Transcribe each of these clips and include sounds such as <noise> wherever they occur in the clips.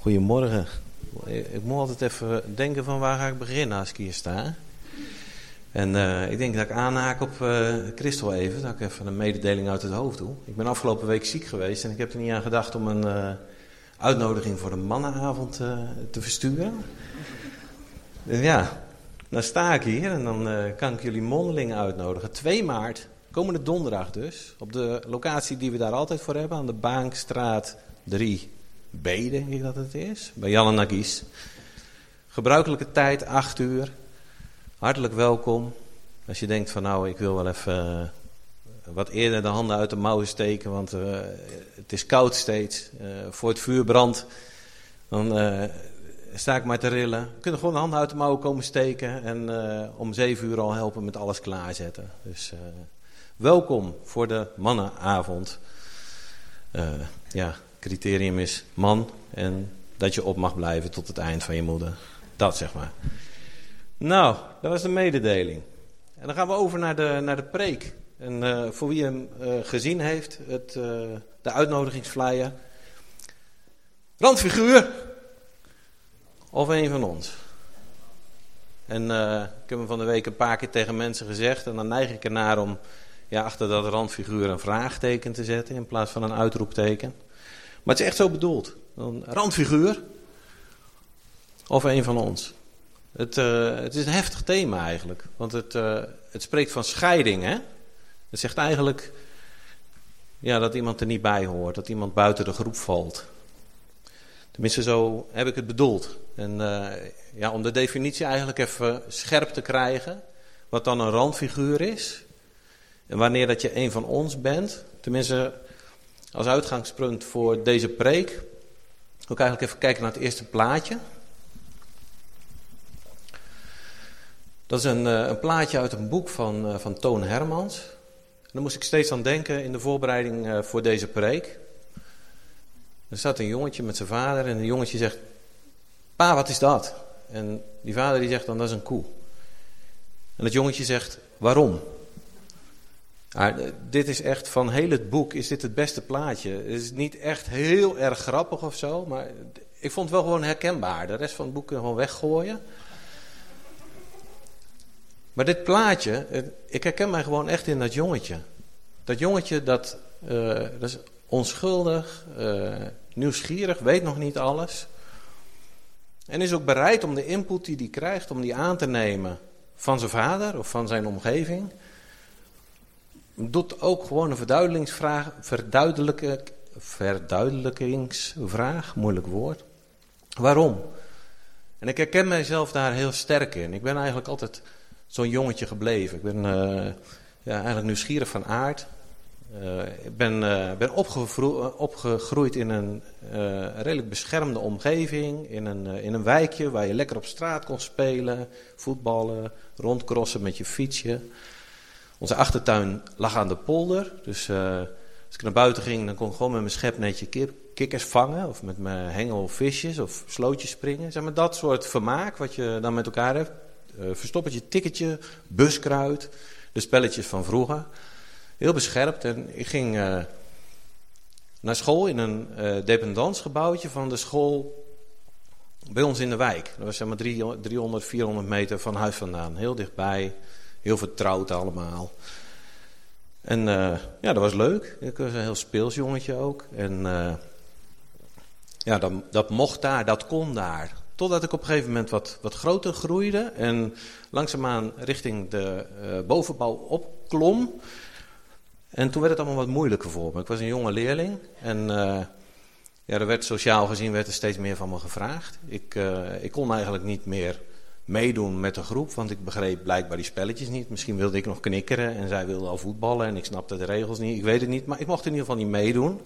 Goedemorgen. Ik moet altijd even denken van waar ga ik beginnen als ik hier sta. En uh, ik denk dat ik aanhaak op uh, Christel even, dat ik even een mededeling uit het hoofd doe. Ik ben afgelopen week ziek geweest en ik heb er niet aan gedacht om een uh, uitnodiging voor de mannenavond te versturen. En ja, dan sta ik hier en dan kan ik jullie mondeling uitnodigen. 2 maart, komende donderdag dus, op de locatie die we daar altijd voor hebben, aan de Baankstraat 3 B, denk ik dat het is, bij Jan en Nagis. Gebruikelijke tijd, 8 uur. Hartelijk welkom. Als je denkt van nou, ik wil wel even uh, wat eerder de handen uit de mouwen steken, want uh, het is koud steeds. Uh, voor het vuur brandt, dan sta ik maar te rillen. Kunnen gewoon de handen uit de mouwen komen steken en om 7 uur al helpen met alles klaarzetten. Dus welkom voor de mannenavond. ja, criterium is man en dat je op mag blijven tot het eind van je moeder. Dat zeg maar. Nou, dat was de mededeling. En dan gaan we over naar de, naar de preek. En uh, voor wie hem uh, gezien heeft, het, uh, de uitnodigingsflyer. Randfiguur. Of een van ons. En ik heb hem van de week een paar keer tegen mensen gezegd. En dan neig ik ernaar om ja, achter dat randfiguur een vraagteken te zetten in plaats van een uitroepteken. Maar het is echt zo bedoeld. Een randfiguur. Of een van ons. Het, uh, het is een heftig thema eigenlijk. Want het, uh, het spreekt van scheiding. Hè? Het zegt eigenlijk ja, dat iemand er niet bij hoort. Dat iemand buiten de groep valt. Tenminste, zo heb ik het bedoeld. En uh, ja, om de definitie eigenlijk even scherp te krijgen. Wat dan een randfiguur is. En wanneer dat je een van ons bent. Tenminste, als uitgangspunt voor deze preek wil ik eigenlijk even kijken naar het eerste plaatje. Dat is een, eh, een plaatje uit een boek van, uh, van Toon Hermans. En daar moest ik steeds aan denken in de voorbereiding uh, voor deze preek. Er staat een jongetje met zijn vader en een jongetje zegt... Pa, wat is dat? En die vader die zegt dan, dat is een koe. En het jongetje zegt, waarom? Ah, dit is echt van heel het boek is dit het beste plaatje. Het is niet echt heel erg grappig of zo, maar ik vond het wel gewoon herkenbaar. De rest van het boek kunnen we gewoon weggooien. Maar dit plaatje, ik herken mij gewoon echt in dat jongetje. Dat jongetje dat, uh, dat is onschuldig, uh, nieuwsgierig, weet nog niet alles. En is ook bereid om de input die hij krijgt, om die aan te nemen van zijn vader of van zijn omgeving doet ook gewoon een verduidelingsvraag, verduidelijkingsvraag, moeilijk woord. Waarom? En ik herken mijzelf daar heel sterk in. Ik ben eigenlijk altijd zo'n jongetje gebleven. Ik ben uh, ja, eigenlijk nieuwsgierig van aard. Uh, ik ben, uh, ben opgegroeid in een redelijk beschermde omgeving. In een, in een wijkje waar je lekker op straat kon spelen, voetballen, rondcrossen met je fietsje. Onze achtertuin lag aan de polder. Dus uh, als ik naar buiten ging, dan kon ik gewoon met mijn schepnetje kip, kikkers vangen. Of met mijn hengel visjes of slootjes springen. Zeg maar dat soort vermaak wat je dan met elkaar hebt. Uh, verstoppertje, tikketje, buskruid. De spelletjes van vroeger. Heel bescherpt. En ik ging uh, naar school in een dependansgebouwtje van de school bij ons in de wijk. Dat was zeg maar 300, 400 meter van huis vandaan. Heel dichtbij. Heel vertrouwd allemaal. En uh, ja, dat was leuk. Ik was een heel speels jongetje ook. En uh, ja, dat, dat mocht daar, dat kon daar. Totdat ik op een gegeven moment wat, wat groter groeide. En langzaamaan richting de uh, bovenbouw opklom. En toen werd het allemaal wat moeilijker voor me. Ik was een jonge leerling. En ja, er werd sociaal gezien werd er steeds meer van me gevraagd. Ik, ik kon eigenlijk niet meer meedoen met de groep. Want ik begreep blijkbaar die spelletjes niet. Misschien wilde ik nog knikkeren en zij wilde al voetballen en ik snapte de regels niet. Ik weet het niet, maar ik mocht in ieder geval niet meedoen.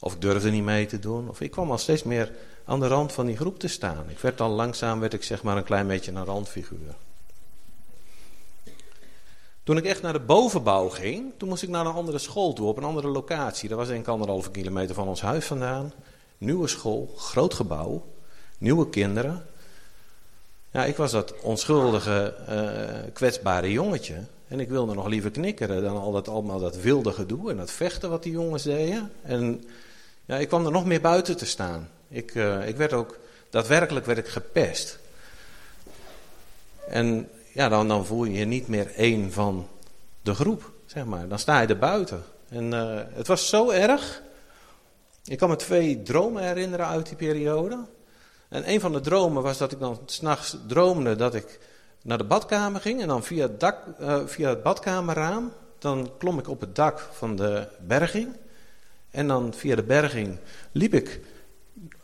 Of ik durfde niet mee te doen. Of ik kwam al steeds meer aan de rand van die groep te staan. Ik werd dan langzaam, werd ik zeg maar een klein beetje een randfiguur. Toen ik echt naar de bovenbouw ging, toen moest ik naar een andere school toe, op een andere locatie. Dat was denk ik anderhalve kilometer van ons huis vandaan. Nieuwe school, groot gebouw, nieuwe kinderen. Ja, ik was dat onschuldige, uh, kwetsbare jongetje. En ik wilde nog liever knikkeren dan al dat, allemaal dat wilde gedoe en dat vechten wat die jongens deden. En Ja, ik kwam er nog meer buiten te staan. Ik, uh, ik werd ook, daadwerkelijk werd ik gepest. En ja, dan, dan voel je je niet meer één van de groep, zeg maar. Dan sta je er buiten. En uh, het was zo erg. Ik kan me twee dromen herinneren uit die periode. En een van de dromen was dat ik dan s'nachts droomde dat ik naar de badkamer ging. En dan via het, dak, uh, via het badkamerraam, dan klom ik op het dak van de berging. En dan via de berging liep ik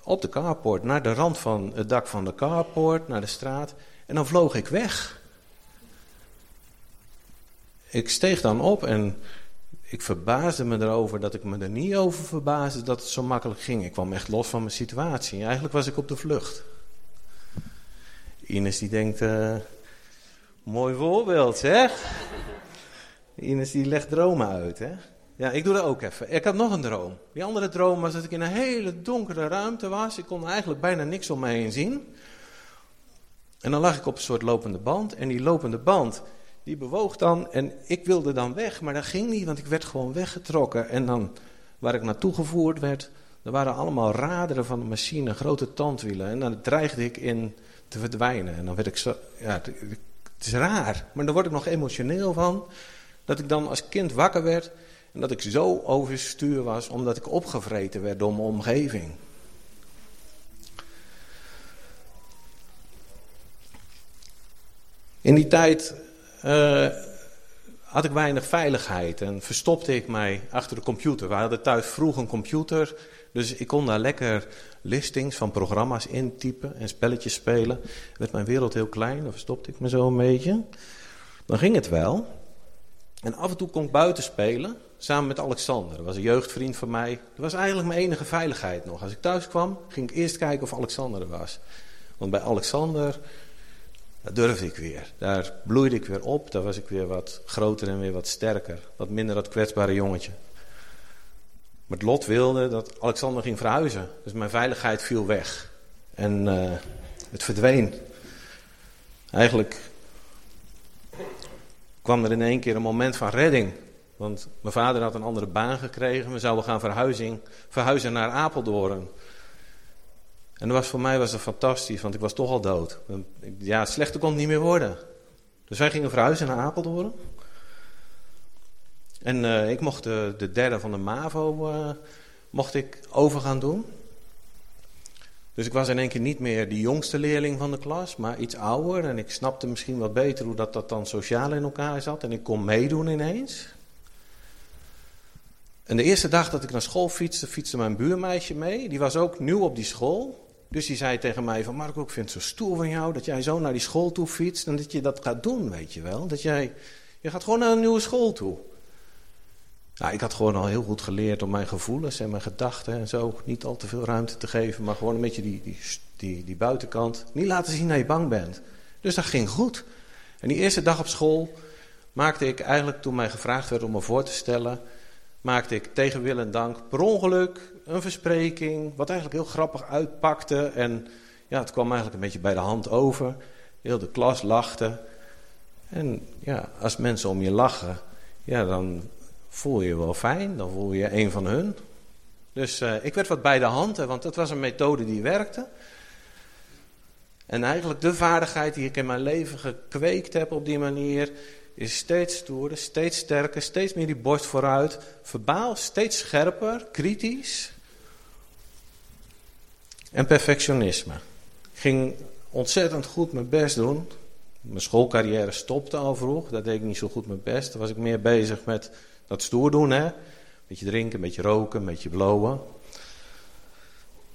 op de carport naar de rand van het dak van de carport, naar de straat. En dan vloog ik weg. Ik steeg dan op en ik verbaasde me erover dat ik me er niet over verbaasde dat het zo makkelijk ging. Ik kwam echt los van mijn situatie. Eigenlijk was ik op de vlucht. Ines die denkt, uh, mooi voorbeeld zeg. Ines die legt dromen uit hè. Ja, ik doe dat ook even. Ik had nog een droom. Die andere droom was dat ik in een hele donkere ruimte was. Ik kon eigenlijk bijna niks om me heen zien. En dan lag ik op een soort lopende band. En die lopende band, die bewoog dan. En ik wilde dan weg, maar dat ging niet, want ik werd gewoon weggetrokken. En dan, waar ik naartoe gevoerd werd, er waren allemaal raderen van de machine, grote tandwielen. En dan dreigde ik in te verdwijnen. En dan werd ik zo, ja, het, is raar, maar daar word ik nog emotioneel van. Dat ik dan als kind wakker werd en dat ik zo overstuur was omdat ik opgevreten werd door mijn omgeving. In die tijd uh, had ik weinig veiligheid en verstopte ik mij achter de computer. We hadden thuis vroeg een computer, dus ik kon daar lekker listings van programma's intypen en spelletjes spelen. Werd mijn wereld heel klein, dan verstopte ik me zo een beetje. Dan ging het wel. En af en toe kon ik buiten spelen, samen met Alexander. Dat was een jeugdvriend van mij. Dat was eigenlijk mijn enige veiligheid nog. Als ik thuis kwam, ging ik eerst kijken of Alexander er was. Want bij Alexander dat durfde ik weer. Daar bloeide ik weer op. Daar was ik weer wat groter en weer wat sterker. Wat minder dat kwetsbare jongetje. Maar het lot wilde dat Alexander ging verhuizen. Dus mijn veiligheid viel weg. En uh, het verdween. Eigenlijk kwam er in één keer een moment van redding. Want mijn vader had een andere baan gekregen. We zouden gaan verhuizen naar Apeldoorn. En dat was, voor mij was dat fantastisch, want ik was toch al dood. Ja, slechter kon het niet meer worden. Dus wij gingen verhuizen naar Apeldoorn. En uh, ik mocht de, de, derde van de MAVO uh, mocht ik over gaan doen. Dus ik was in één keer niet meer de jongste leerling van de klas, maar iets ouder. En ik snapte misschien wat beter hoe dat, dat dan sociaal in elkaar zat. En ik kon meedoen ineens. En de eerste dag dat ik naar school fietste, fietste mijn buurmeisje mee. Die was ook nieuw op die school. Dus die zei tegen mij van Marco, ik vind het zo stoer van jou dat jij zo naar die school toe fietst en dat je dat gaat doen, weet je wel. Dat jij, je gaat gewoon naar een nieuwe school toe. Nou, ik had gewoon al heel goed geleerd om mijn gevoelens en mijn gedachten en zo niet al te veel ruimte te geven, maar gewoon een beetje die, die, die, die buitenkant. Niet laten zien dat je bang bent. Dus dat ging goed. En die eerste dag op school maakte ik eigenlijk, toen mij gevraagd werd om me voor te stellen, maakte ik tegen wil en dank per ongeluk een verspreking, wat eigenlijk heel grappig uitpakte. En ja, het kwam eigenlijk een beetje bij de hand over. Heel de klas lachte. En ja, als mensen om je lachen, ja, dan voel je je wel fijn. Dan voel je een van hun. Dus uh, ik werd wat bij de hand, want het was een methode die werkte. En eigenlijk de vaardigheid die ik in mijn leven gekweekt heb op die manier, is steeds stoerder, steeds sterker, steeds meer die borst vooruit. Verbaal steeds scherper, kritisch. En perfectionisme. Ging ontzettend goed mijn best doen. Mijn schoolcarrière stopte al vroeg. Dat deed ik niet zo goed mijn best. Dan was ik meer bezig met dat stoer doen. Hè? Beetje drinken, beetje roken, beetje blowen.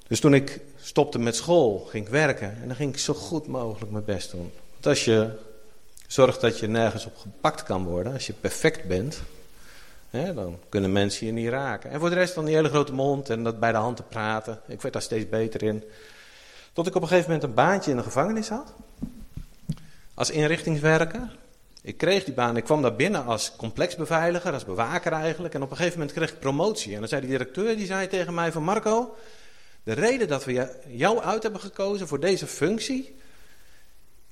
Dus toen ik stopte met school, ging ik werken. En dan ging ik zo goed mogelijk mijn best doen. Want als je zorgt dat je nergens op gepakt kan worden. Als je perfect bent. Dan kunnen mensen je niet raken. En voor de rest dan die hele grote mond en dat bij de hand te praten. Ik werd daar steeds beter in. Tot ik op een gegeven moment een baantje in de gevangenis had. Als inrichtingswerker. Ik kreeg die baan, ik kwam daar binnen als complexbeveiliger, als bewaker eigenlijk. En op een gegeven moment kreeg ik promotie. En dan zei de directeur, die zei tegen mij van Marco... De reden dat we jou uit hebben gekozen voor deze functie...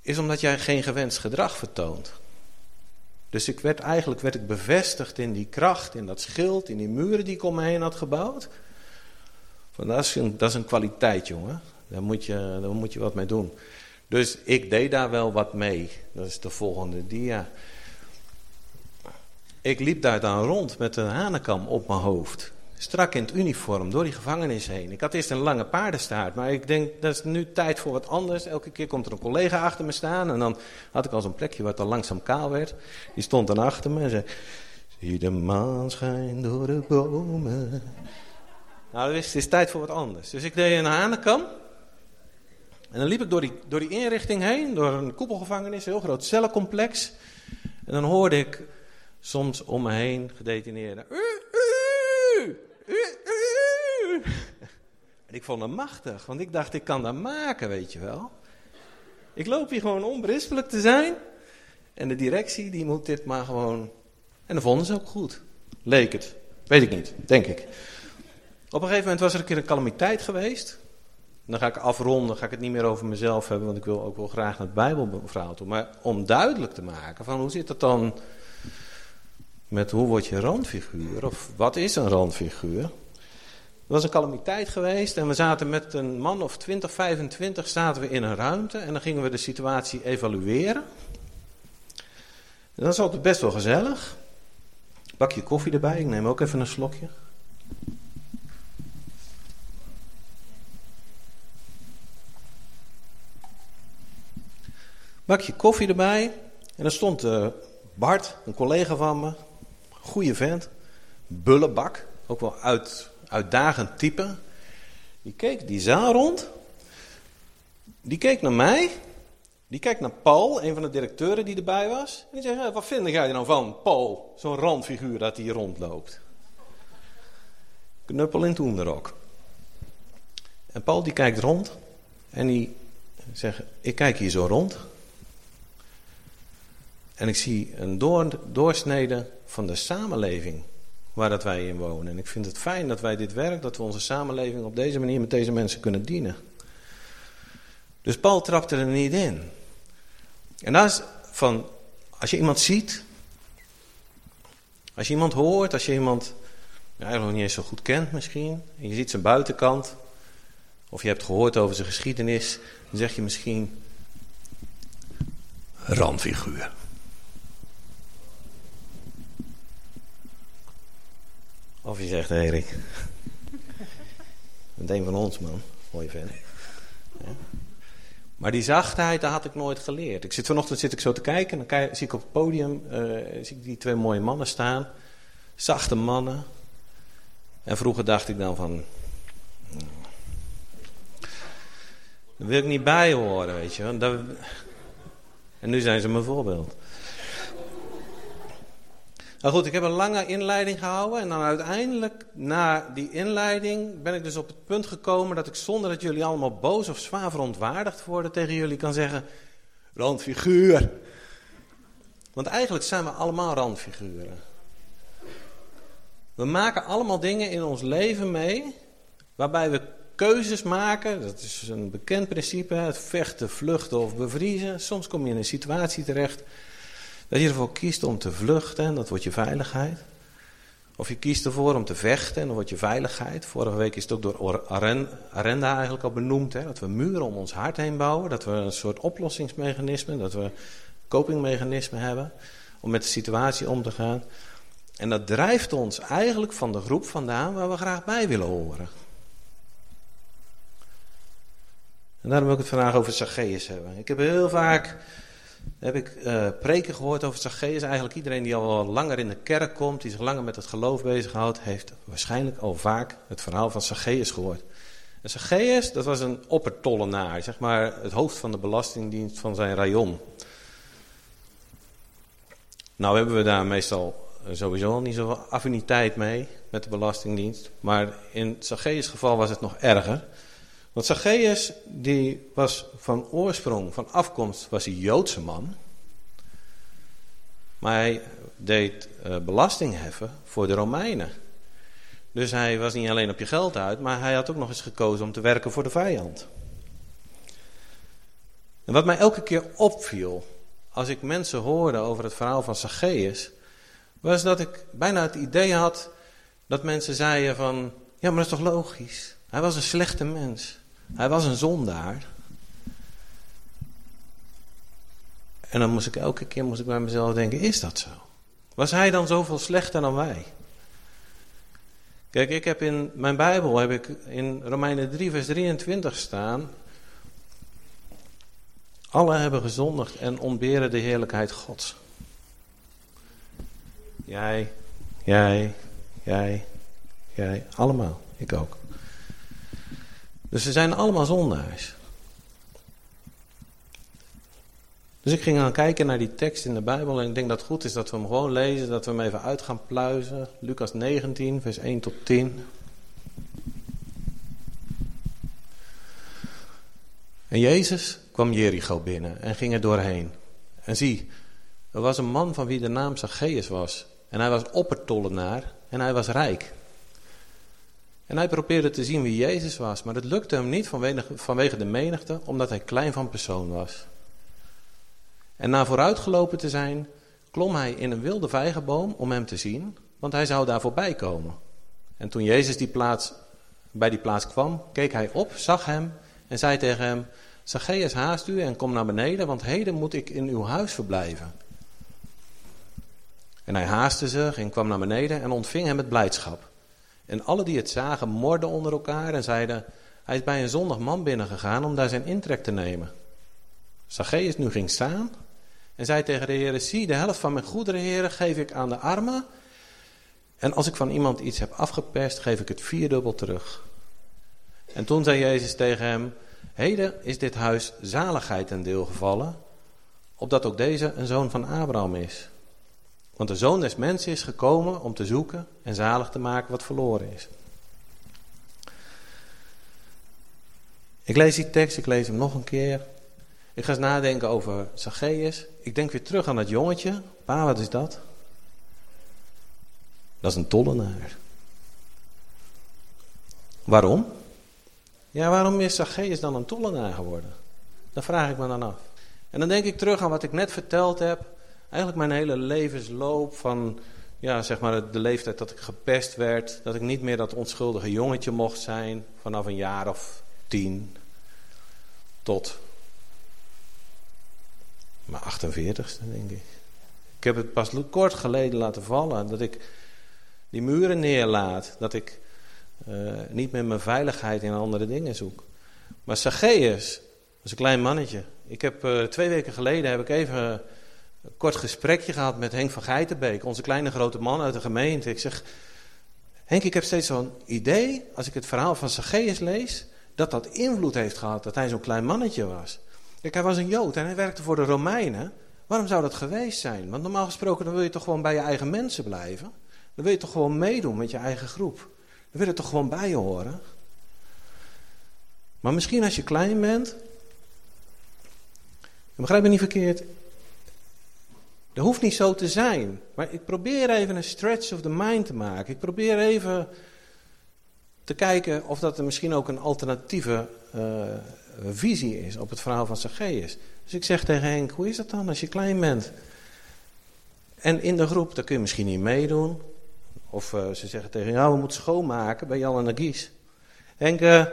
is omdat jij geen gewenst gedrag vertoont. Dus ik werd, eigenlijk werd ik bevestigd in die kracht, in dat schild, in die muren die ik om me heen had gebouwd. Van, dat, is een, dat is een kwaliteit, jongen. Daar moet, je, daar moet je wat mee doen. Dus ik deed daar wel wat mee. Dat is de volgende dia. Ik liep daar dan rond met een hanenkam op mijn hoofd. Strak in het uniform, door die gevangenis heen. Ik had eerst een lange paardenstaart, maar ik denk, dat is nu tijd voor wat anders. Elke keer komt er een collega achter me staan en dan had ik al zo'n plekje wat al langzaam kaal werd. Die stond dan achter me en zei, zie de maan schijnt door de bomen. Nou, het is tijd voor wat anders. Dus ik deed een hanenkam. En dan liep ik door die, door die inrichting heen, door een koepelgevangenis, een heel groot cellencomplex. En dan hoorde ik soms om me heen gedetineerden. En ik vond hem machtig, want ik dacht, ik kan dat maken, weet je wel. Ik loop hier gewoon onberispelijk te zijn. En de directie, die moet dit maar gewoon... En dat vonden ze ook goed. Leek het. Weet ik niet, denk ik. Op een gegeven moment was er een keer een calamiteit geweest. Dan ga ik afronden, ga ik het niet meer over mezelf hebben, want ik wil ook wel graag naar het Bijbelverhaal toe. Maar om duidelijk te maken van hoe zit het dan met hoe word je randfiguur? Of wat is een randfiguur? Er was een calamiteit geweest en we zaten met een man of 20, 25 zaten we in een ruimte en dan gingen we de situatie evalueren. En dat is altijd best wel gezellig. Bakje koffie erbij, ik neem ook even een slokje. Bakje koffie erbij en dan stond uh, Bart, een collega van me, goede vent, bullebak, ook wel uit, uitdagend type. Die keek die zaal rond, die keek naar mij, die kijkt naar Paul, een van de directeuren die erbij was. En die zegt, wat vind jij er nou van, Paul, zo'n randfiguur dat hier rondloopt? Knuppel in toenderok. En Paul die kijkt rond en die zegt, ik kijk hier zo rond. En ik zie een door, doorsnede van de samenleving waar dat wij in wonen. En ik vind het fijn dat wij dit werk, dat we onze samenleving op deze manier met deze mensen kunnen dienen. Dus Paul trapte er niet in. En dat is van, als je iemand ziet, als je iemand hoort, als je iemand eigenlijk nog niet eens zo goed kent misschien, en je ziet zijn buitenkant, of je hebt gehoord over zijn geschiedenis, dan zeg je misschien randfiguur. Of je zegt, Erik. bent een van ons, man. Mooi vent. Ja. Maar die zachtheid, dat had ik nooit geleerd. Ik zit vanochtend zit ik zo te kijken. En dan zie ik op het podium uh, zie ik die twee mooie mannen staan. Zachte mannen. En vroeger dacht ik dan van... Hmm, daar wil ik niet bij horen, weet je. En nu zijn ze mijn voorbeeld. Nou goed, ik heb een lange inleiding gehouden en dan uiteindelijk na die inleiding ben ik dus op het punt gekomen dat ik zonder dat jullie allemaal boos of zwaar verontwaardigd worden tegen jullie kan zeggen, randfiguur. Want eigenlijk zijn we allemaal randfiguren. We maken allemaal dingen in ons leven mee waarbij we keuzes maken. Dat is een bekend principe, het vechten, vluchten of bevriezen. Soms kom je in een situatie terecht dat je ervoor kiest om te vluchten en dat wordt je veiligheid. Of je kiest ervoor om te vechten en dan wordt je veiligheid. Vorige week is het ook door Arenda eigenlijk al benoemd. Hè, dat we muren om ons hart heen bouwen. Dat we een soort oplossingsmechanisme, dat we copingmechanismen hebben. Om met de situatie om te gaan. En dat drijft ons eigenlijk van de groep vandaan waar we graag bij willen horen. En daarom wil ik het vandaag over Zacchaeus hebben. Ik heb heel vaak heb ik uh, preken gehoord over Zacchaeus. Eigenlijk iedereen die al langer in de kerk komt, die zich langer met het geloof bezighoudt, heeft waarschijnlijk al vaak het verhaal van Zacchaeus gehoord. En Zacchaeus, dat was een oppertollenaar, zeg maar het hoofd van de belastingdienst van zijn rayon. Nou hebben we daar meestal sowieso niet zoveel affiniteit mee met de belastingdienst. Maar in Zacchaeus geval was het nog erger. Want Zacchaeus, die was van oorsprong, van afkomst, was een Joodse man. Maar hij deed uh, belasting heffen voor de Romeinen. Dus hij was niet alleen op je geld uit, maar hij had ook nog eens gekozen om te werken voor de vijand. En wat mij elke keer opviel, als ik mensen hoorde over het verhaal van Zacchaeus, was dat ik bijna het idee had dat mensen zeiden van, ja maar dat is toch logisch. Hij was een slechte mens. Hij was een zondaar. En dan moest ik elke keer moest ik bij mezelf denken, is dat zo? Was hij dan zoveel slechter dan wij? Kijk, ik heb in mijn Bijbel, heb ik in Romeinen 3 vers 23 staan. Alle hebben gezondigd en ontberen de heerlijkheid Gods. Jij, jij, jij, jij, allemaal. Ik ook. Dus ze zijn allemaal zondaars. Dus ik ging aan kijken naar die tekst in de Bijbel en ik denk dat het goed is dat we hem gewoon lezen, dat we hem even uit gaan pluizen. Lucas 19, vers 1 tot 10. En Jezus kwam Jericho binnen en ging er doorheen. En zie, er was een man van wie de naam Zacchaeus was. En hij was oppertollenaar en hij was rijk. En hij probeerde te zien wie Jezus was, maar het lukte hem niet vanwege de menigte, omdat hij klein van persoon was. En na vooruitgelopen te zijn, klom hij in een wilde vijgenboom om hem te zien, want hij zou daar voorbij komen. En toen Jezus die plaats, bij die plaats kwam, keek hij op, zag hem en zei tegen hem, Zacchaeus haast u en kom naar beneden, want heden moet ik in uw huis verblijven. En hij haastte zich en kwam naar beneden en ontving hem met blijdschap. En alle die het zagen morden onder elkaar en zeiden, hij is bij een zondag man binnengegaan om daar zijn intrek te nemen. Zacchaeus nu ging staan en zei tegen de heren, zie de helft van mijn goederen heren geef ik aan de armen. En als ik van iemand iets heb afgeperst, geef ik het vierdubbel terug. En toen zei Jezus tegen hem, heden is dit huis zaligheid ten deel gevallen, opdat ook deze een zoon van Abraham is. Want de zoon des mensen is gekomen om te zoeken en zalig te maken wat verloren is. Ik lees die tekst, ik lees hem nog een keer. Ik ga eens nadenken over Zacchaeus. Ik denk weer terug aan dat jongetje. Pa, wat is dat? Dat is een tollenaar. Waarom? Ja, waarom is Zacchaeus dan een tollenaar geworden? Dat vraag ik me dan af. En dan denk ik terug aan wat ik net verteld heb. Eigenlijk mijn hele levensloop van, ja, zeg maar de leeftijd dat ik gepest werd. Dat ik niet meer dat onschuldige jongetje mocht zijn. Vanaf een jaar of tien tot maar 48ste, denk ik. Ik heb het pas kort geleden laten vallen. Dat ik die muren neerlaat. Dat ik uh, niet meer mijn veiligheid in andere dingen zoek. Maar Zacchaeus, is een klein mannetje. Ik heb uh, twee weken geleden heb ik even kort gesprekje gehad met Henk van Geitenbeek. Onze kleine grote man uit de gemeente. Ik zeg, Henk, ik heb steeds zo'n idee, als ik het verhaal van Zacchaeus lees, dat dat invloed heeft gehad dat hij zo'n klein mannetje was. Kijk, hij was een Jood en hij werkte voor de Romeinen. Waarom zou dat geweest zijn? Want normaal gesproken dan wil je toch gewoon bij je eigen mensen blijven. Dan wil je toch gewoon meedoen met je eigen groep. Dan wil je toch gewoon bij je horen. Maar misschien als je klein bent. Begrijp me niet verkeerd. Dat hoeft niet zo te zijn. Maar ik probeer even een stretch of the mind te maken. Ik probeer even te kijken of dat er misschien ook een alternatieve uh, visie is op het verhaal van Zacchaeus. Dus ik zeg tegen Henk, hoe is dat dan als je klein bent? En in de groep, daar kun je misschien niet meedoen. Of uh, ze zeggen tegen jou, we moeten schoonmaken bij Jan en Nagies. Henk, uh,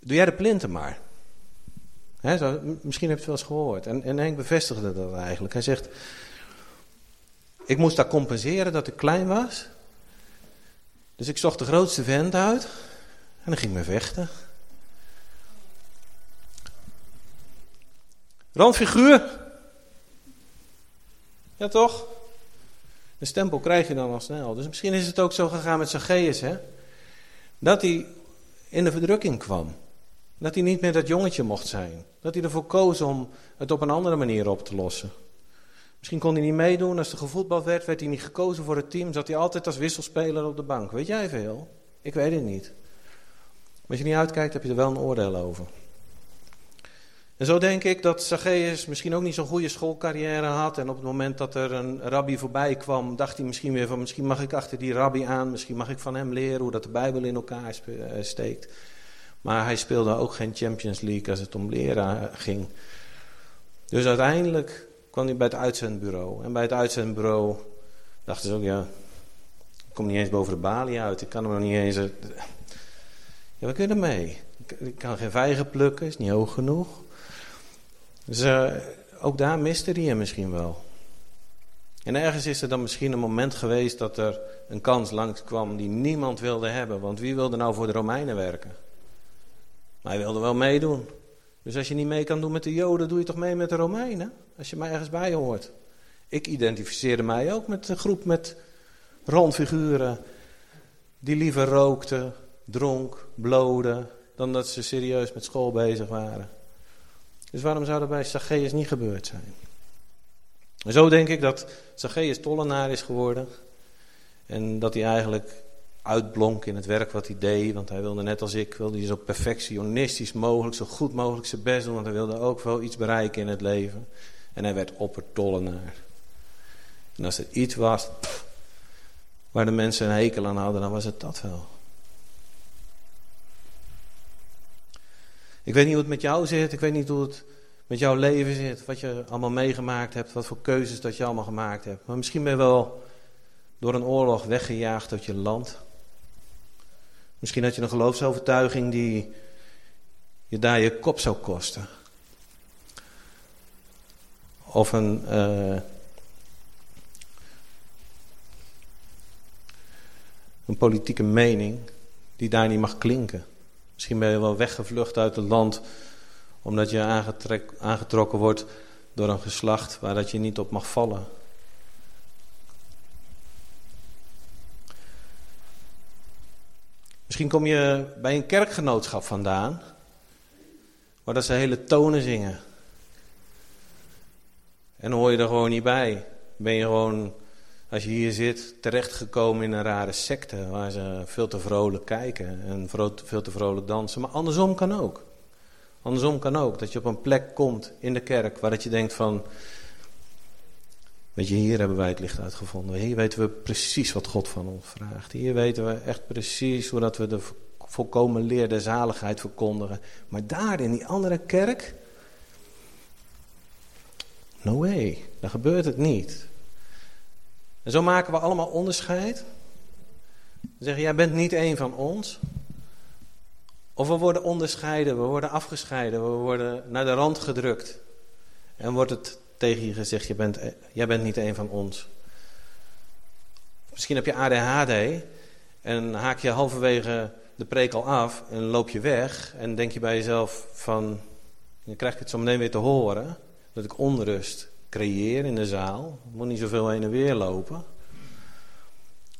doe jij de plinten maar. misschien heb je het wel eens gehoord. En, en Henk bevestigde dat eigenlijk. Hij zegt, ik moest daar compenseren dat ik klein was. Dus ik zocht de grootste vent uit. En dan ging me vechten. Randfiguur. Ja toch? Een stempel krijg je dan al snel. Dus misschien is het ook zo gegaan met Zacchaeus, hè? Dat hij in de verdrukking kwam. Dat hij niet meer dat jongetje mocht zijn. Dat hij ervoor koos om het op een andere manier op te lossen. Misschien kon hij niet meedoen. Als er gevoetbald werd, werd hij niet gekozen voor het team. Zat hij altijd als wisselspeler op de bank. Weet jij veel? Ik weet het niet. Maar als je niet uitkijkt, heb je er wel een oordeel over. En zo denk ik dat Zacchaeus misschien ook niet zo'n goede schoolcarrière had. En op het moment dat er een rabbi voorbij kwam, dacht hij misschien weer van... misschien mag ik achter die rabbi aan, misschien mag ik van hem leren hoe dat de Bijbel in elkaar eh, steekt. Maar hij speelde ook geen Champions League als het om leren ging. Dus uiteindelijk kwam hij bij het uitzendbureau. En bij het uitzendbureau dachten ze ook, ja, ik kom niet eens boven de balie uit. Ik kan hem nog niet eens... Eh, Ja, we kunnen mee. Ik kan geen vijgen plukken, is niet hoog genoeg. Dus uh, ook daar miste hij hem misschien wel. En ergens is er dan misschien een moment geweest dat er een kans langs kwam die niemand wilde hebben. Want wie wilde nou voor de Romeinen werken? Maar hij wilde wel meedoen. Dus als je niet mee kan doen met de Joden, doe je toch mee met de Romeinen? Als je mij ergens bij hoort. Ik identificeerde mij ook met een groep met rondfiguren die liever rookten, dronk, bloden, dan dat ze serieus met school bezig waren. Dus waarom zou dat bij Zacchaeus niet gebeurd zijn? En zo denk ik dat Zacchaeus tollenaar is geworden. En dat hij eigenlijk uitblonk in het werk wat hij deed. Want hij wilde net als ik, wilde hij zo perfectionistisch mogelijk, zo goed mogelijk zijn best doen. Want hij wilde ook wel iets bereiken in het leven. En hij werd oppertollenaar. En als er iets was waar de mensen een hekel aan hadden, dan was het dat wel. Ik weet niet hoe het met jou zit, ik weet niet hoe het met jouw leven zit, wat je allemaal meegemaakt hebt, wat voor keuzes dat je allemaal gemaakt hebt. Maar misschien ben je wel door een oorlog weggejaagd uit je land. Misschien had je een geloofsovertuiging die je daar je kop zou kosten. Of een, uh, een politieke mening die daar niet mag klinken. Misschien ben je wel weggevlucht uit het land omdat je aangetrokken wordt door een geslacht waar dat je niet op mag vallen. Misschien kom je bij een kerkgenootschap vandaan, waar dat ze hele tonen zingen. En hoor je er gewoon niet bij. Ben je gewoon, als je hier zit, terechtgekomen in een rare secte waar ze veel te vrolijk kijken en veel te vrolijk dansen. Maar andersom kan ook. Andersom kan ook, dat je op een plek komt in de kerk waar dat je denkt van, weet je, hier hebben wij het licht uitgevonden. Hier weten we precies wat God van ons vraagt. Hier weten we echt precies hoe dat we de volkomen leer der zaligheid verkondigen. Maar daar in die andere kerk, no way, daar gebeurt het niet. En zo maken we allemaal onderscheid. We zeggen, jij bent niet een van ons. Of we worden onderscheiden, we worden afgescheiden, we worden naar de rand gedrukt. En wordt het tegen je gezegd, je bent, jij bent niet een van ons. Misschien heb je ADHD en haak je halverwege de preek al af en loop je weg. En denk je bij jezelf van, dan krijg ik het zo meteen weer te horen. Dat ik onrust creëer in de zaal. Moet niet zoveel heen en weer lopen.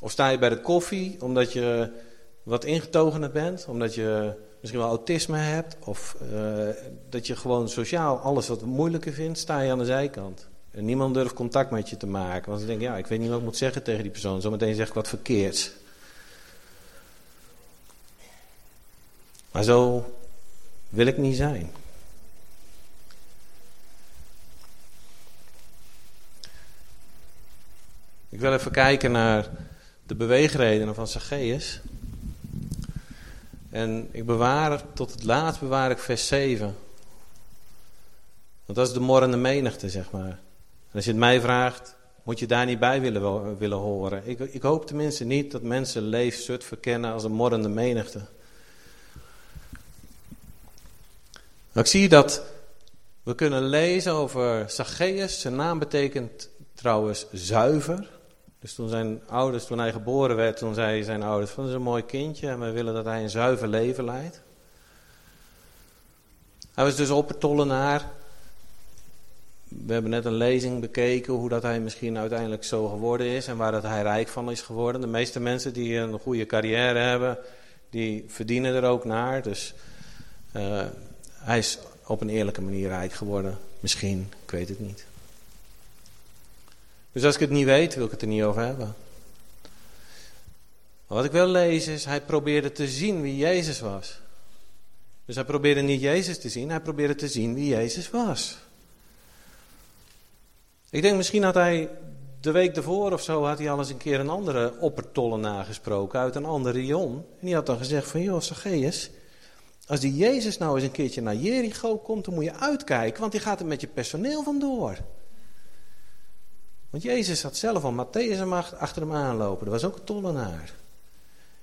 Of sta je bij de koffie omdat je wat ingetogener bent. Omdat je misschien wel autisme hebt. Of uh, dat je gewoon sociaal alles wat moeilijker vindt, sta je aan de zijkant. En niemand durft contact met je te maken. Want ze denken, ja, ik weet niet wat ik moet zeggen tegen die persoon. Zometeen zeg ik wat verkeerds. Maar zo wil ik niet zijn. Ik wil even kijken naar de beweegredenen van Zacchaeus. En ik bewaar, tot het laatst bewaar ik vers 7. Want dat is de morrende menigte, zeg maar. En als je het mij vraagt, moet je daar niet bij willen, willen horen. Ik, ik hoop tenminste niet dat mensen leefzut verkennen als een morrende menigte. Maar ik zie dat we kunnen lezen over Zacchaeus. Zijn naam betekent trouwens zuiver. Dus toen zijn ouders, toen hij geboren werd, toen zei zijn ouders van dat is een mooi kindje en we willen dat hij een zuiver leven leidt. Hij was dus oppertollenaar. We hebben net een lezing bekeken hoe dat hij misschien uiteindelijk zo geworden is en waar dat hij rijk van is geworden. De meeste mensen die een goede carrière hebben, die verdienen er ook naar. Dus uh, hij is op een eerlijke manier rijk geworden. Misschien, ik weet het niet. Dus als ik het niet weet, wil ik het er niet over hebben. Wat ik wil lezen is, hij probeerde te zien wie Jezus was. Dus hij probeerde niet Jezus te zien, hij probeerde te zien wie Jezus was. Ik denk misschien had hij de week ervoor of zo, had hij al eens een keer een andere oppertollen nagesproken uit een ander rion. En die had dan gezegd van, joh Zacchaeus, als die Jezus nou eens een keertje naar Jericho komt, dan moet je uitkijken, want die gaat er met je personeel vandoor. Want Jezus had zelf al Matthäus en achter hem aanlopen. Dat was ook een tollenaar.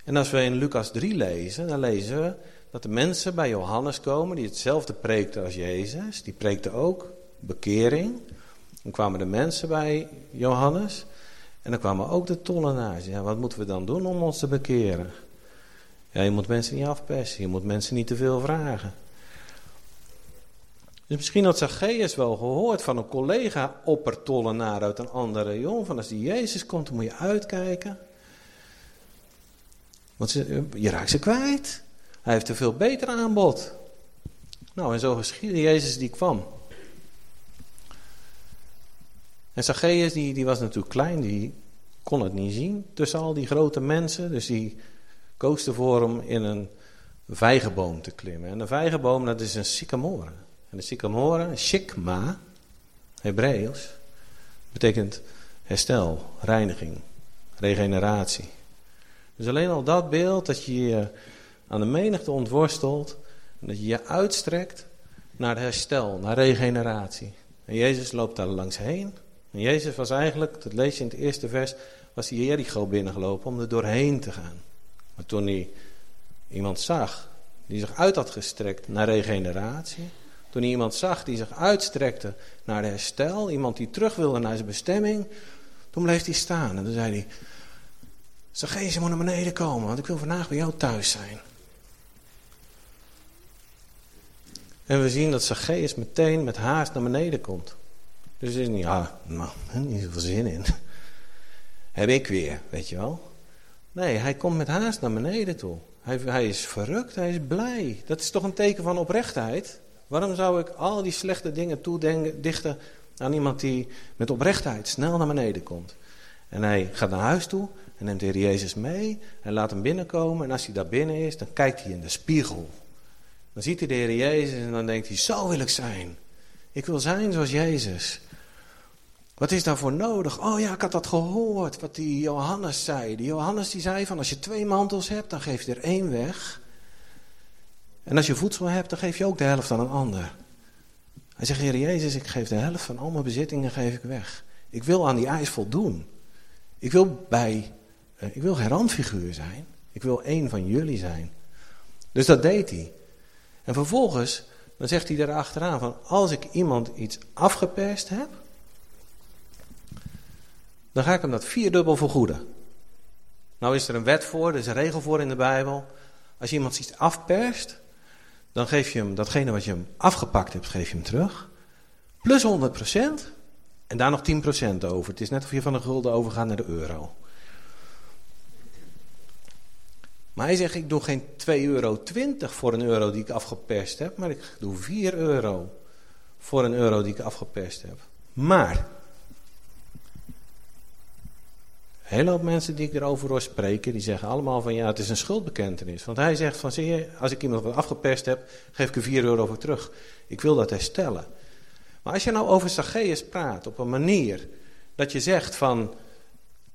En als we in Lucas 3 lezen, dan lezen we dat de mensen bij Johannes komen die hetzelfde preekten als Jezus. Die preekten ook bekering. Dan kwamen de mensen bij Johannes en dan kwamen ook de tollenaars. Ja, wat moeten we dan doen om ons te bekeren? Ja, je moet mensen niet afpersen, je moet mensen niet te veel vragen. Dus misschien had Zacchaeus wel gehoord van een collega oppertollenaar uit een andere jong. Van als die Jezus komt, dan moet je uitkijken. Want je raakt ze kwijt. Hij heeft een veel beter aanbod. Nou, en zo geschiedde Jezus die kwam. En Zacchaeus, die, die was natuurlijk klein, die kon het niet zien tussen al die grote mensen. Dus die koos ervoor om in een vijgenboom te klimmen. En een vijgenboom, dat is een sycamore. En de sycamore, shikma, Hebreeuws, betekent herstel, reiniging, regeneratie. Dus alleen al dat beeld dat je je aan de menigte ontworstelt en dat je je uitstrekt naar herstel, naar regeneratie. En Jezus loopt daar langs heen. En Jezus was eigenlijk, dat lees je in het eerste vers, was hij Jericho binnengelopen om er doorheen te gaan. Maar toen hij iemand zag die zich uit had gestrekt naar regeneratie, toen hij iemand zag die zich uitstrekte naar herstel, iemand die terug wilde naar zijn bestemming, toen bleef hij staan en toen zei hij, Zacchaeus, je moet naar beneden komen, want ik wil vandaag bij jou thuis zijn. En we zien dat Zacchaeus meteen met haast naar beneden komt. Dus is niet, ah, nou, niet zoveel zin in. <laughs> Heb ik weer, weet je wel. Nee, hij komt met haast naar beneden toe. Hij, hij is verrukt, hij is blij. Dat is toch een teken van oprechtheid? Waarom zou ik al die slechte dingen toedichten aan iemand die met oprechtheid snel naar beneden komt? En hij gaat naar huis toe en neemt de Heer Jezus mee en laat hem binnenkomen. En als hij daar binnen is, dan kijkt hij in de spiegel. Dan ziet hij de Heer Jezus en dan denkt hij, zo wil ik zijn. Ik wil zijn zoals Jezus. Wat is daarvoor nodig? Oh ja, ik had dat gehoord, wat die Johannes zei. Die Johannes die zei van, als je twee mantels hebt, dan geef je er één weg. En als je voedsel hebt, dan geef je ook de helft aan een ander. Hij zegt, Heer Jezus, ik geef de helft van al mijn bezittingen geef ik weg. Ik wil aan die eis voldoen. Ik wil bij, uh, ik wil geen zijn. Ik wil één van jullie zijn. Dus dat deed hij. En vervolgens, dan zegt hij erachteraan van, als ik iemand iets afgeperst heb, dan ga ik hem dat vierdubbel vergoeden. Nou is er een wet voor, er is een regel voor in de Bijbel. Als je iemand iets afperst, dan geef je hem datgene wat je hem afgepakt hebt, geef je hem terug. Plus 100% en daar nog 10% over. Het is net of je van de gulden overgaat naar de euro. Maar hij zegt, ik doe geen 2,20 euro voor een euro die ik afgeperst heb, maar ik doe 4 euro voor een euro die ik afgeperst heb. Maar, een hele hoop mensen die ik erover hoor spreken, die zeggen allemaal van ja, het is een schuldbekentenis. Want hij zegt van, zie je, als ik iemand wat afgeperst heb, geef ik er 4 euro voor terug. Ik wil dat herstellen. Maar als je nou over Zacchaeus praat op een manier dat je zegt van,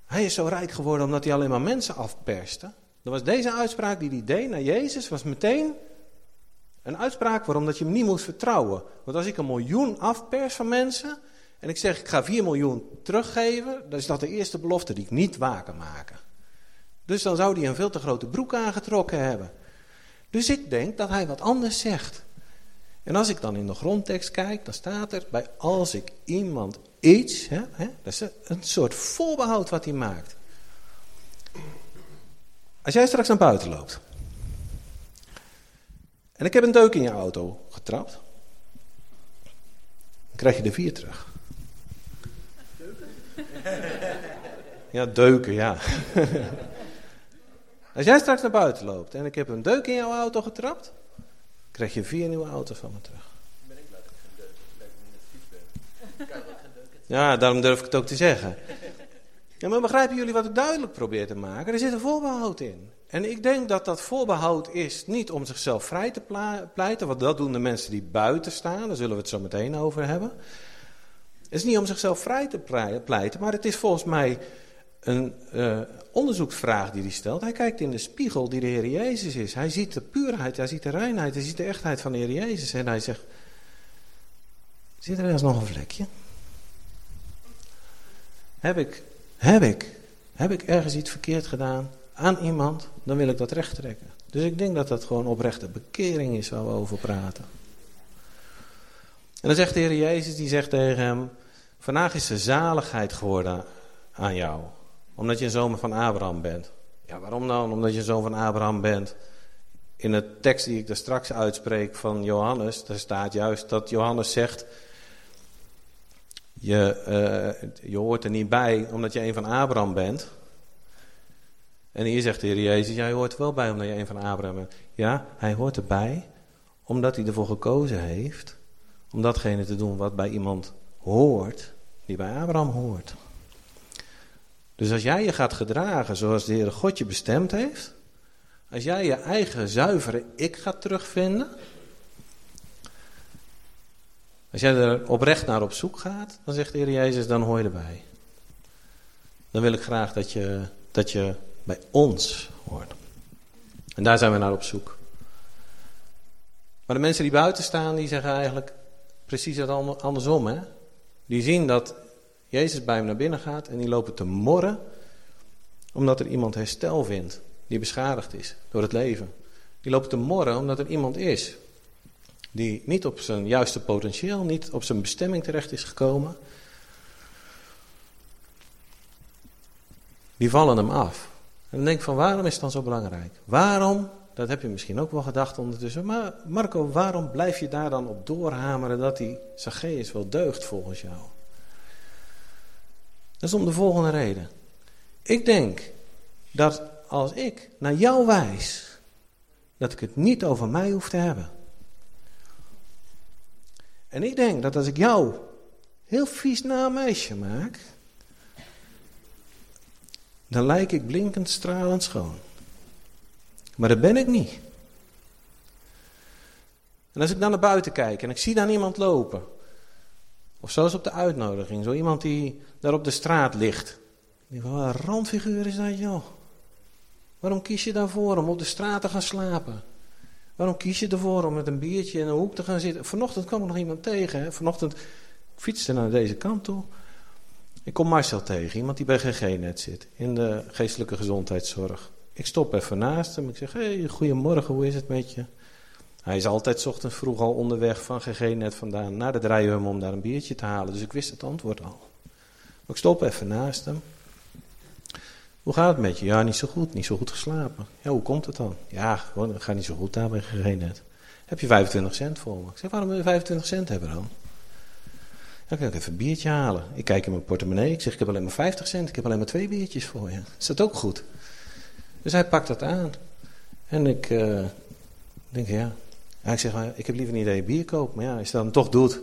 hij is zo rijk geworden omdat hij alleen maar mensen afperste. Dan was deze uitspraak die hij deed naar Jezus, was meteen een uitspraak waarom dat je hem niet moest vertrouwen. Want als ik een miljoen afpers van mensen en ik zeg ik ga 4 miljoen teruggeven, dan is dat de eerste belofte die ik niet waar maken. Dus dan zou hij een veel te grote broek aangetrokken hebben. Dus ik denk dat hij wat anders zegt. En als ik dan in de grondtekst kijk, dan staat er bij als ik iemand iets, hè, hè, dat is een soort voorbehoud wat hij maakt. Als jij straks naar buiten loopt en ik heb een deuk in je auto getrapt, dan krijg je de vier terug. <laughs> Ja, deuken, ja. <laughs> Als jij straks naar buiten loopt en ik heb een deuk in jouw auto getrapt, krijg je vier nieuwe auto's van me terug. Ben ik blij dat ik geen ik. Ja, daarom durf ik het ook te zeggen. Ja, maar begrijpen jullie wat ik duidelijk probeer te maken? Er zit een voorbehoud in. En ik denk dat dat voorbehoud is niet om zichzelf vrij te pleiten, want dat doen de mensen die buiten staan, daar zullen we het zo meteen over hebben. Het is niet om zichzelf vrij te pleiten, maar het is volgens mij een uh, onderzoeksvraag die hij stelt. Hij kijkt in de spiegel die de Heer Jezus is. Hij ziet de puurheid, hij ziet de reinheid, hij ziet de echtheid van de Heer Jezus. En hij zegt, zit er ergens nog een vlekje? Heb ik, heb ik, heb ik ergens iets verkeerd gedaan? aan iemand, dan wil ik dat recht trekken. Dus ik denk dat dat gewoon oprechte bekering is waar we over praten. En dan zegt de Heer Jezus, die zegt tegen hem, vandaag is de zaligheid geworden aan jou. Omdat je een zoon van Abraham bent. Ja, waarom dan? Omdat je een zoon van Abraham bent. In de tekst die ik daar straks uitspreek van Johannes, daar staat juist dat Johannes zegt... Je, uh, je hoort er niet bij omdat je een van Abraham bent. En hier zegt de Heer Jezus, jij hoort er wel bij omdat je een van Abraham bent. Ja, hij hoort erbij omdat hij ervoor gekozen heeft om datgene te doen wat bij iemand hoort, die bij Abraham hoort. Dus als jij je gaat gedragen zoals de Heer God je bestemd heeft, als jij je eigen zuivere ik gaat terugvinden, als jij er oprecht naar op zoek gaat, dan zegt de Heer Jezus, dan hoor je erbij. Dan wil ik graag dat je, dat je bij ons hoort. En daar zijn we naar op zoek. Maar de mensen die buiten staan, die zeggen eigenlijk precies het andersom. Hè? Die zien dat Jezus bij hem naar binnen gaat en die lopen te morren omdat er iemand herstel vindt die beschadigd is door het leven. Die lopen te morren omdat er iemand is die niet op zijn juiste potentieel, niet op zijn bestemming terecht is gekomen. Die vallen hem af. En dan denk ik van waarom is het dan zo belangrijk? Waarom, dat heb je misschien ook wel gedacht ondertussen, maar Marco, waarom blijf je daar dan op doorhameren dat die Zacchaeus wel deugt volgens jou? Dat is om de volgende reden. Ik denk dat als ik naar jou wijs, dat ik het niet over mij hoef te hebben. En ik denk dat als ik jou heel vies na meisje maak, dan lijk ik blinkend stralend schoon. Maar dat ben ik niet. En als ik dan naar buiten kijk en ik zie daar iemand lopen, of zoals op de uitnodiging, zo iemand die daar op de straat ligt. Ik wat een randfiguur is dat joh. Waarom kies je daarvoor om op de straat te gaan slapen? Waarom kies je ervoor om met een biertje in een hoek te gaan zitten? Vanochtend kwam er nog iemand tegen. Hè? Vanochtend fietste naar deze kant toe. Ik kom Marcel tegen, iemand die bij GG-net zit, in de geestelijke gezondheidszorg. Ik stop even naast hem. Ik zeg, hey, goedemorgen, hoe is het met je? Hij is altijd ochtends vroeg al onderweg van GG-net vandaan naar de draaihum om daar een biertje te halen. Dus ik wist het antwoord al. Maar ik stop even naast hem. Hoe gaat het met je? Ja, niet zo goed. Niet zo goed geslapen. Ja, hoe komt het dan? Ja, gewoon, het gaat niet zo goed daar bij GG-net. Heb je 25 cent voor me? Ik zeg, waarom wil je 25 cent hebben dan? Dan kan ik even een biertje halen. Ik kijk in mijn portemonnee. Ik zeg, ik heb alleen maar 50 cent. Ik heb alleen maar twee biertjes voor je. Is dat ook goed? Dus hij pakt dat aan. En ik uh, denk, ja. ja. Ik zeg, ik heb liever niet dat je bier koopt. Maar ja, als je dat dan toch doet.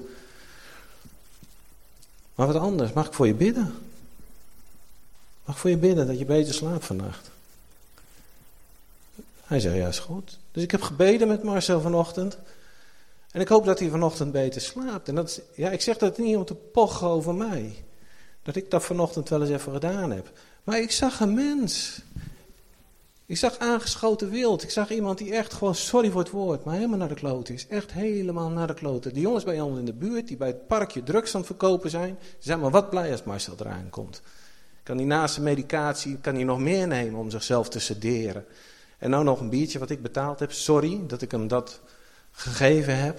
Maar wat anders, mag ik voor je bidden? Mag ik voor je bidden dat je beter slaapt vannacht? Hij zei, ja, is goed. Dus ik heb gebeden met Marcel vanochtend. En ik hoop dat hij vanochtend beter slaapt. En dat ja, ik zeg dat niet om te pochen over mij. Dat ik dat vanochtend wel eens even gedaan heb. Maar ik zag een mens. Ik zag aangeschoten wild. Ik zag iemand die echt gewoon, sorry voor het woord, maar helemaal naar de kloot is. Echt helemaal naar de kloten. De jongens bij ons in de buurt, die bij het parkje drugs aan het verkopen zijn, zijn maar wat blij als Marcel eraan komt. Kan hij naast zijn medicatie, kan hij nog meer nemen om zichzelf te sederen. En nou nog een biertje wat ik betaald heb. Sorry dat ik hem dat gegeven heb.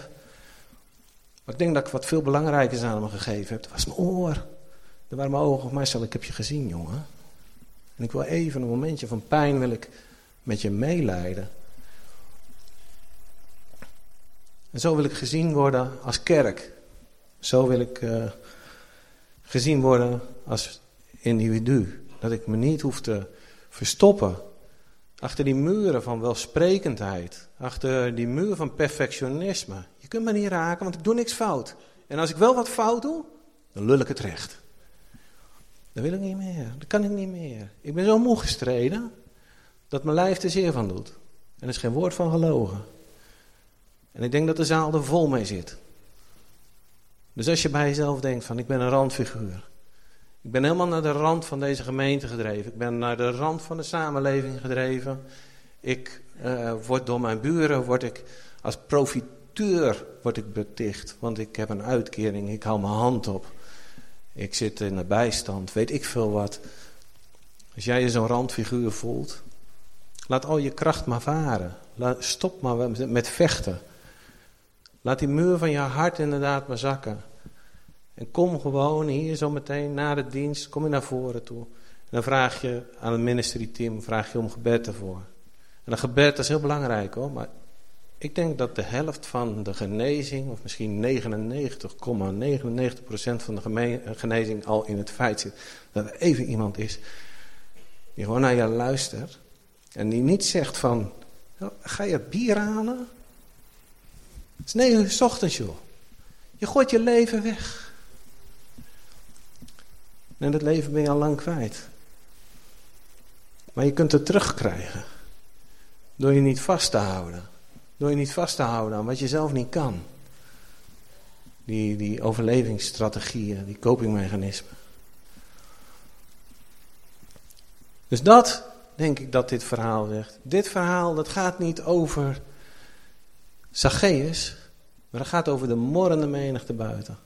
Maar ik denk dat ik wat veel belangrijkers aan hem gegeven heb. Dat was mijn oor. Dat waren mijn ogen. Marcel, ik heb je gezien, jongen. En ik wil even een momentje van pijn wil ik met je meeleiden. En zo wil ik gezien worden als kerk. Zo wil ik uh, gezien worden als individu. Dat ik me niet hoef te verstoppen achter die muren van welsprekendheid. Achter die muur van perfectionisme. Je kunt me niet raken, want ik doe niks fout. En als ik wel wat fout doe, dan lul ik het recht. Dat wil ik niet meer. Dat kan ik niet meer. Ik ben zo moe gestreden dat mijn lijf er zeer van doet. En er is geen woord van gelogen. En ik denk dat de zaal er vol mee zit. Dus als je bij jezelf denkt van ik ben een randfiguur. Ik ben helemaal naar de rand van deze gemeente gedreven. Ik ben naar de rand van de samenleving gedreven. Ik uh, word door mijn buren, word ik als profiteur word ik beticht. Want ik heb een uitkering, ik hou mijn hand op. Ik zit in de bijstand, weet ik veel wat. Als jij je zo'n randfiguur voelt, Laat al je kracht maar varen. Stop maar met vechten. Laat die muur van je hart inderdaad maar zakken. En kom gewoon hier zo meteen na de dienst, kom je naar voren toe. En dan vraag je aan het ministerie team, vraag je om gebed ervoor. En een gebed is heel belangrijk hoor, maar ik denk dat de helft van de genezing, of misschien 99,99% van de genezing al in het feit zit. Dat er even iemand is die gewoon naar je luistert. En die niet zegt van, ga je bier halen? Het is negen uur s ochtends joh. Je gooit je leven weg. En dat leven ben je al lang kwijt. Maar je kunt het terugkrijgen. Door je niet vast te houden. Door je niet vast te houden aan wat je zelf niet kan. Die, die overlevingsstrategieën, die copingmechanismen. Dus dat denk ik dat dit verhaal zegt. Dit verhaal dat gaat niet over Zacchaeus, maar het gaat over de morrende menigte buiten.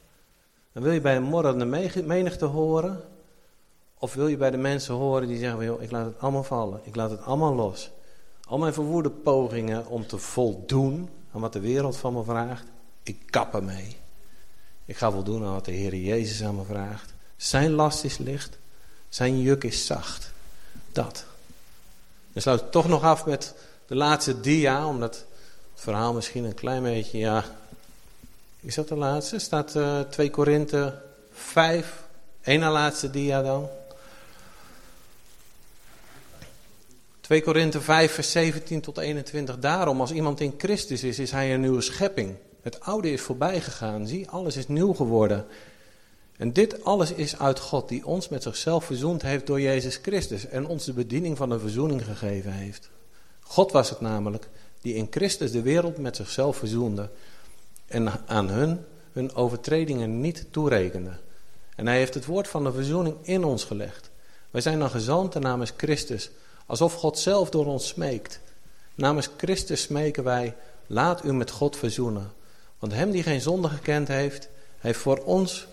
En wil je bij de morrende menigte horen, of wil je bij de mensen horen die zeggen, joh, ik laat het allemaal vallen, ik laat het allemaal los. Al mijn verwoede pogingen om te voldoen aan wat de wereld van me vraagt, ik kap ermee. Ik ga voldoen aan wat de Heer Jezus aan me vraagt. Zijn last is licht, zijn juk is zacht. Dat. Dan sluit ik toch nog af met de laatste dia, omdat het verhaal misschien een klein beetje, ja, is dat de laatste? Staat uh, 2 Korinthe 5, één na laatste dia dan. 2 Korinthe 5, vers 17 tot 21. Daarom, als iemand in Christus is, is hij een nieuwe schepping. Het oude is voorbij gegaan. Zie, alles is nieuw geworden. En dit alles is uit God, die ons met zichzelf verzoend heeft door Jezus Christus. En ons de bediening van de verzoening gegeven heeft. God was het namelijk, die in Christus de wereld met zichzelf verzoende. En aan hun hun overtredingen niet toerekende. En hij heeft het woord van de verzoening in ons gelegd. Wij zijn dan gezanten namens Christus Alsof God zelf door ons smeekt. Namens Christus smeken wij, laat u met God verzoenen. Want hem die geen zonde gekend heeft, heeft, voor ons,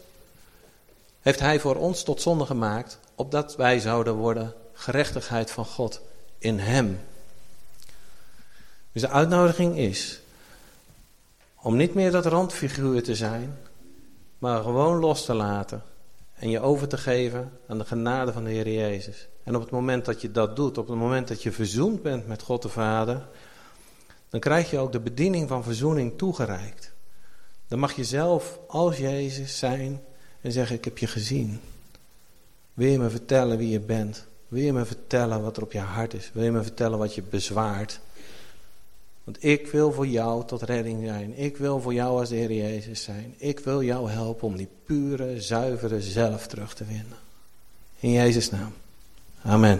heeft hij voor ons tot zonde gemaakt, opdat wij zouden worden gerechtigheid van God in hem. Dus de uitnodiging is om niet meer dat randfiguur te zijn, maar gewoon los te laten en je over te geven aan de genade van de Heer Jezus. En op het moment dat je dat doet, op het moment dat je verzoend bent met God de Vader, dan krijg je ook de bediening van verzoening toegereikt. Dan mag je zelf als Jezus zijn en zeggen, ik heb je gezien. Wil je me vertellen wie je bent? Wil je me vertellen wat er op je hart is? Wil je me vertellen wat je bezwaart? Want ik wil voor jou tot redding zijn. Ik wil voor jou als de Heer Jezus zijn. Ik wil jou helpen om die pure, zuivere zelf terug te vinden. In Jezus' naam. Amen.